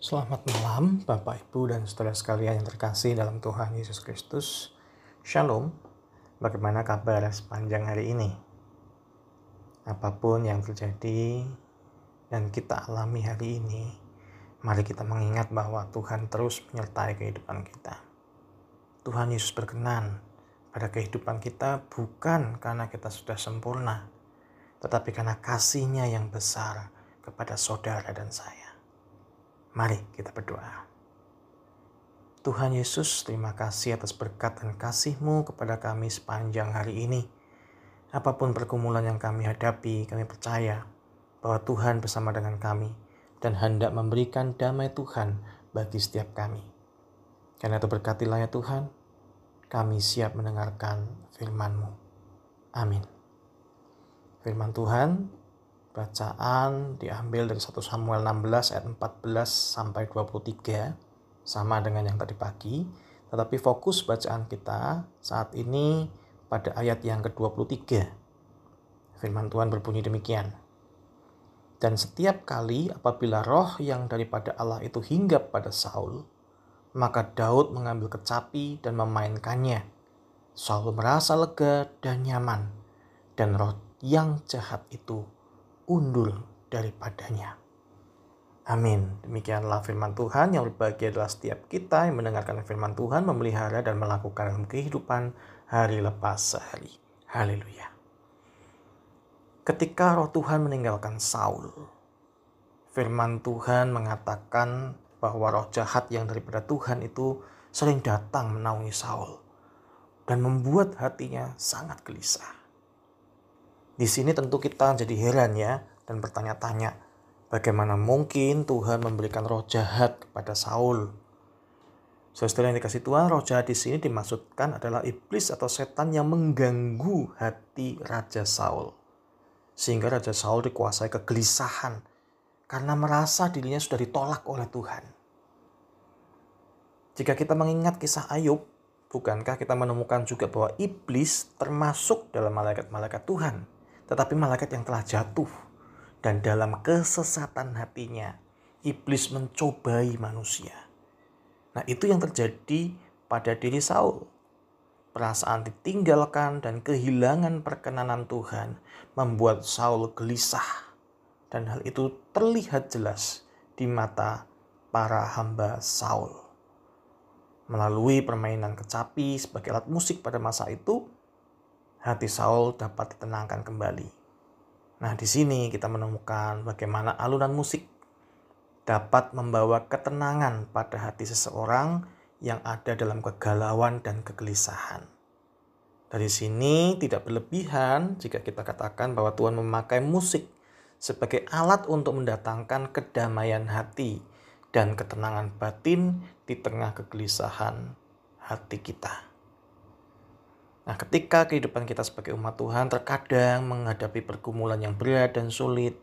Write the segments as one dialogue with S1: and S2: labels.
S1: Selamat malam, Bapak, Ibu, dan saudara sekalian yang terkasih dalam Tuhan Yesus Kristus. Shalom, bagaimana kabar sepanjang hari ini? Apa pun yang terjadi dan kita alami hari ini, mari kita mengingat bahwa Tuhan terus menyertai kehidupan kita. Tuhan Yesus berkenan pada kehidupan kita bukan karena kita sudah sempurna, tetapi karena kasihnya yang besar kepada saudara dan saya. Mari kita berdoa. Tuhan Yesus, terima kasih atas berkat dan kasih-Mu kepada kami sepanjang hari ini. Apa pun pergumulan yang kami hadapi, kami percaya bahwa Tuhan bersama dengan kami dan hendak memberikan damai Tuhan bagi setiap kami. Karena itu berkatilah ya Tuhan, kami siap mendengarkan firman-Mu. Amin. Firman Tuhan Bacaan diambil dari 1 Samuel 16 ayat 14 sampai 23 sama dengan yang tadi pagi. Tetapi fokus bacaan kita saat ini pada ayat yang ke-23. Firman Tuhan berbunyi demikian. Dan setiap kali apabila roh yang daripada Allah itu hinggap pada Saul, maka Daud mengambil kecapi dan memainkannya. Saul merasa lega dan nyaman, dan roh yang jahat itu undur daripadanya. Amin. Demikianlah firman Tuhan yang berbahagia adalah setiap kita yang mendengarkan firman Tuhan, memelihara dan melakukan kehidupan hari lepas sehari. Haleluya. Ketika roh Tuhan meninggalkan Saul, firman Tuhan mengatakan bahwa roh jahat yang daripada Tuhan itu sering datang menaungi Saul dan membuat hatinya sangat gelisah. Di sini tentu kita jadi heran ya dan bertanya-tanya bagaimana mungkin Tuhan memberikan roh jahat kepada Saul. Saudara yang dikasih Tuhan, roh jahat di sini dimaksudkan adalah iblis atau setan yang mengganggu hati Raja Saul. Sehingga Raja Saul dikuasai kegelisahan karena merasa dirinya sudah ditolak oleh Tuhan. Jika kita mengingat kisah Ayub, bukankah kita menemukan juga bahwa iblis termasuk dalam malaikat-malaikat Tuhan? Tetapi malaikat yang telah jatuh dan dalam kesesatan hatinya iblis mencobai manusia. Nah, itu yang terjadi pada diri Saul. Perasaan ditinggalkan dan kehilangan perkenanan Tuhan membuat Saul gelisah. Dan hal itu terlihat jelas di mata para hamba Saul. Melalui permainan kecapi sebagai alat musik pada masa itu, hati Saul dapat ditenangkan kembali. Nah, di sini kita menemukan bagaimana alunan musik dapat membawa ketenangan pada hati seseorang yang ada dalam kegalauan dan kegelisahan. Dari sini tidak berlebihan jika kita katakan bahwa Tuhan memakai musik sebagai alat untuk mendatangkan kedamaian hati dan ketenangan batin di tengah kegelisahan hati kita. Nah, ketika kehidupan kita sebagai umat Tuhan terkadang menghadapi pergumulan yang berat dan sulit,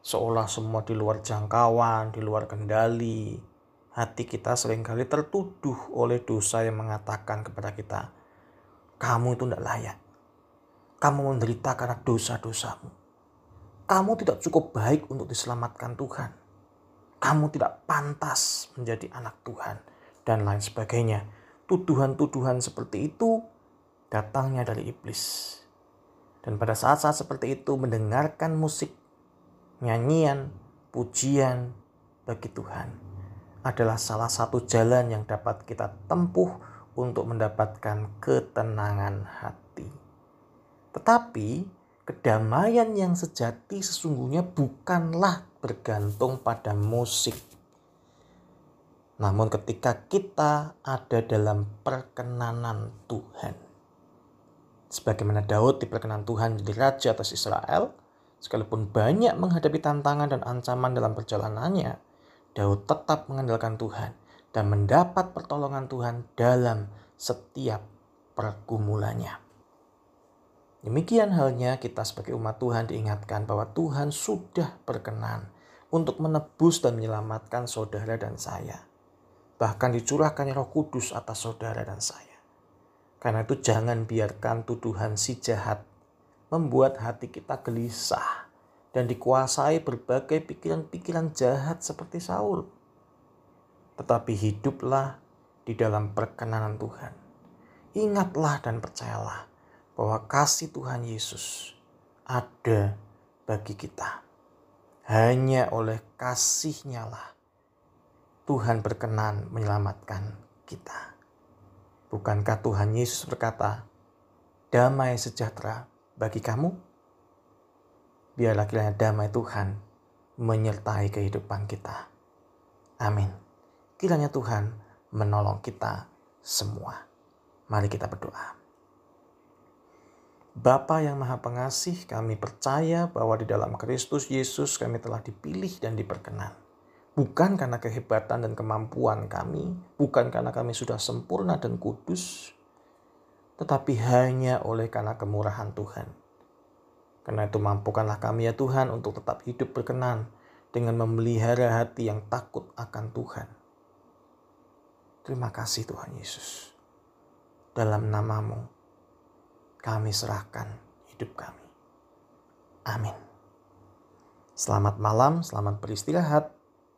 S1: seolah semua di luar jangkauan, di luar kendali, hati kita sering kali tertuduh oleh dosa yang mengatakan kepada kita, kamu itu tidak layak. Kamu menderita karena dosa-dosamu. Kamu tidak cukup baik untuk diselamatkan Tuhan. Kamu tidak pantas menjadi anak Tuhan dan lain sebagainya. Tuduhan-tuduhan seperti itu datangnya dari iblis. Dan pada saat-saat seperti itu mendengarkan musik, nyanyian, pujian bagi Tuhan adalah salah satu jalan yang dapat kita tempuh untuk mendapatkan ketenangan hati. Tetapi kedamaian yang sejati sesungguhnya bukanlah bergantung pada musik. Namun ketika kita ada dalam perkenanan Tuhan Sebagaimana Daud diperkenan Tuhan menjadi raja atas Israel, sekalipun banyak menghadapi tantangan dan ancaman dalam perjalanannya, Daud tetap mengandalkan Tuhan dan mendapat pertolongan Tuhan dalam setiap pergumulannya. Demikian halnya kita sebagai umat Tuhan diingatkan bahwa Tuhan sudah berkenan untuk menebus dan menyelamatkan saudara dan saya. Bahkan dicurahkan roh kudus atas saudara dan saya. Karena itu jangan biarkan tuduhan si jahat membuat hati kita gelisah dan dikuasai berbagai pikiran-pikiran jahat seperti Saul. tetapi hiduplah di dalam perkenanan Tuhan. Ingatlah dan percayalah bahwa kasih Tuhan Yesus ada bagi kita. Hanya oleh kasihnya lah Tuhan berkenan menyelamatkan kita. Bukankah Tuhan Yesus berkata, damai sejahtera bagi kamu? Biarlah kiranya damai Tuhan menyertai kehidupan kita. Amin. Kiranya Tuhan menolong kita semua. Mari kita berdoa. Bapa yang Maha Pengasih, kami percaya bahwa di dalam Kristus Yesus kami telah dipilih dan diperkenan. Bukan karena kehebatan dan kemampuan kami, bukan karena kami sudah sempurna dan kudus, tetapi hanya oleh karena kemurahan Tuhan. Karena itu mampukanlah kami ya Tuhan untuk tetap hidup berkenan dengan memelihara hati yang takut akan Tuhan. Terima kasih Tuhan Yesus. Dalam namamu, kami serahkan hidup kami. Amin. Selamat malam, selamat beristirahat.